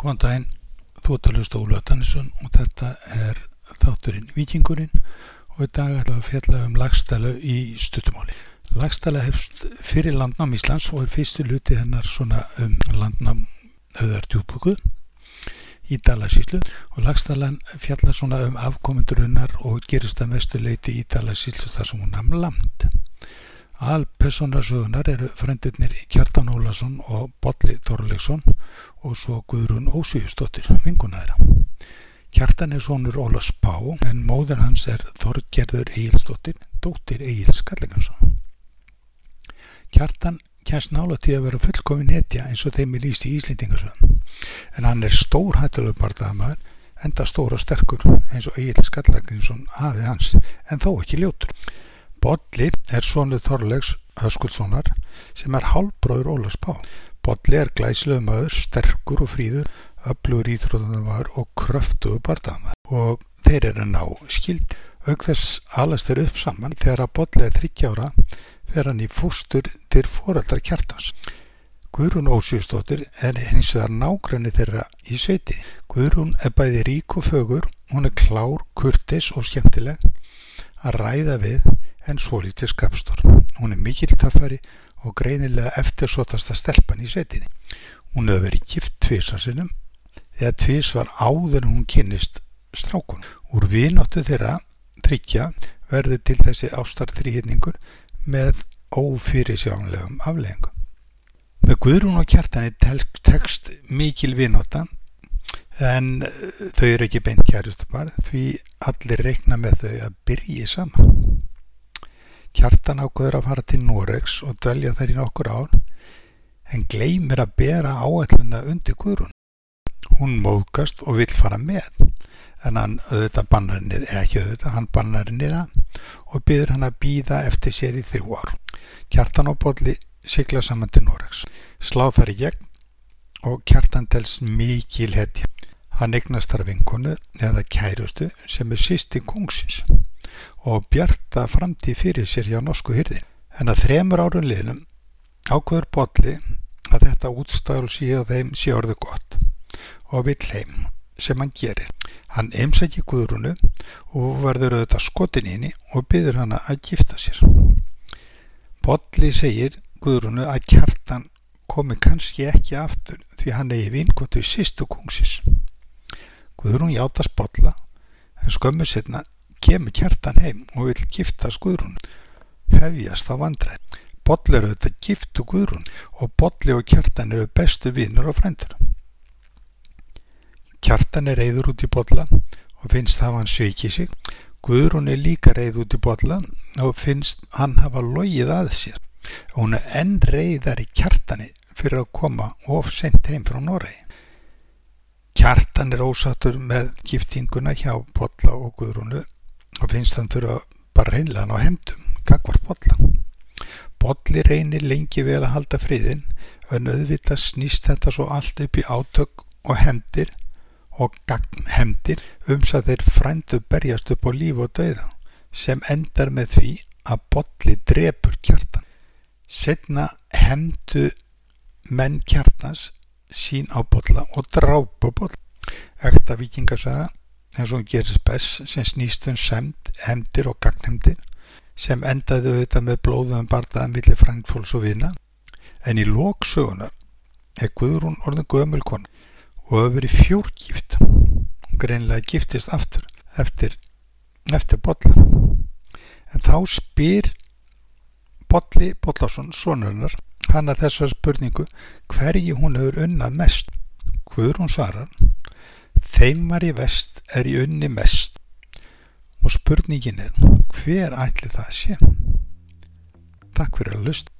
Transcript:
Góðan daginn, þú ert að hlusta Óla Dannesson og þetta er þátturinn Víkingurinn og í dag ætlum við að fjalla um lagstælu í stuttumáli. Lagstæla hefst fyrir landnám Íslands og er fyrstu luti hennar svona um landnám höðar djúbúku í Dalasíslu og lagstælan fjalla svona um afkomendurunnar og gerist að mestu leiti í Dalasíslu þar sem hún namn land. Al personarsögunar eru frendurnir Kjartan Ólason og Bolli Þorleksson og svo Guðrún Ósvíðustóttir, vingunæðra. Kjartan er sonur Ólafs Pá en móður hans er Þorgerður Egilstóttir, dóttir Egils Kallingarsson. Kjartan kjænst nála til að vera fullkomin etja eins og þeim er líst í Íslendingarsöðum en hann er stór hættulega barðaðamæður enda stór og sterkur eins og Egil Kallingarsson hafið hans en þó ekki ljótur. Bolli er sonuð Þorlegs Höskuldssonar sem er hálbróður Ólafs Pá. Bolli er glæsluðu maður, sterkur og fríður, öflugur íþróðunumar og kröftuðu barndamar og þeir eru ná skild. Auk þess alast er upp saman þegar að Bolli er 30 ára fer hann í fústur til foreldrar kjartans. Guðrún Ósjústóttir er hins vegar nákvæmni þeirra í sveiti. Guðrún er bæði rík og fögur, hún er klár, kurtis og skemmtileg að ræða við en svo lítið skapstór. Hún er mikill töffari og greinilega eftirsótasta stelpan í setinni. Hún hefur verið gift tvísar sinnum eða tvís var áður hún kynist strákun. Úr vinóttu þeirra tryggja verður til þessi ástar þrýhinningur með ófyrirsjánlegum afleggingum. Með Guðrún og kjartani tekst mikil vinóta en þau eru ekki beint kjærustu bara því allir reikna með þau að byrja saman. Kjartan ákveður að fara til Noregs og dvelja þær í nokkur ár en gleymir að bera áætluna undir Guðrún. Hún móðgast og vil fara með en hann auðvitað bannar henni, eða ekki auðvitað, hann bannar það og byður hann að býða eftir sér í þrjú ár. Kjartan og Bolli sigla saman til Noregs. Slá þar í gegn og Kjartan tels mikil hetja. Hann eignast þar vinkonu eða kærustu sem er sýsti kungsins og bjarta framtíð fyrir sér hjá norsku hyrðin. En að þremur árun liðnum ákveður Bolli að þetta útstæðul síða þeim sé orðu gott og vill heim sem hann gerir. Hann eimsækir Guðrunu og verður auðvitað skotin í henni og byður hana að gifta sér. Bolli segir Guðrunu að kjartan komi kannski ekki aftur því hann eigi vinkvotu í sýstu kungsis. Guðrún játast Bolla en skömmu setna kemur kjartan heim og vil gifta Guðrún hefjast á vandræð Bolli eru þetta giftu Guðrún og Bolli og kjartan eru bestu vinnur og frændur. Kjartan er reyður út í Bolla og finnst það hann sveiki sig. Guðrún er líka reyð út í Bolla og finnst hann hafa logið að sér. Og hún er enn reyðar í kjartani fyrir að koma of sent heim frá Noregi. Kjartan er ósattur með giftinguna hjá Bolla og Guðrúnu og finnst hann þurfa bara reynlega hann á hemdum, gagvart bolla. Bolli reynir lengi vel að halda friðin en auðvitað snýst þetta svo allt upp í átök og hemdir og gagnhemdir ums að þeir frændu berjast upp á líf og dauða sem endar með því að bolli drepur kjartan. Setna hemdu menn kjartans sín á bolla og drápa bolla. Ekta vikingasaga eins og hún gerist best sem snýst um semd, hemdir og gagnhemdir sem endaði auðvitað með blóðum bardaðan millir frangfólks og vina. En í lóksögunar er Guðrún orðin gömul kon og hefur verið fjórgift. Hún greinlega giftist aftur eftir, eftir Bolla. En þá spyr Bolli Bollarsson sonurnar hann að þessar spurningu hverji hún hefur unnað mest. Guðrún svarar Þeimar í vest er í unni mest og spurningin er hver ætli það sé? Takk fyrir að lusta.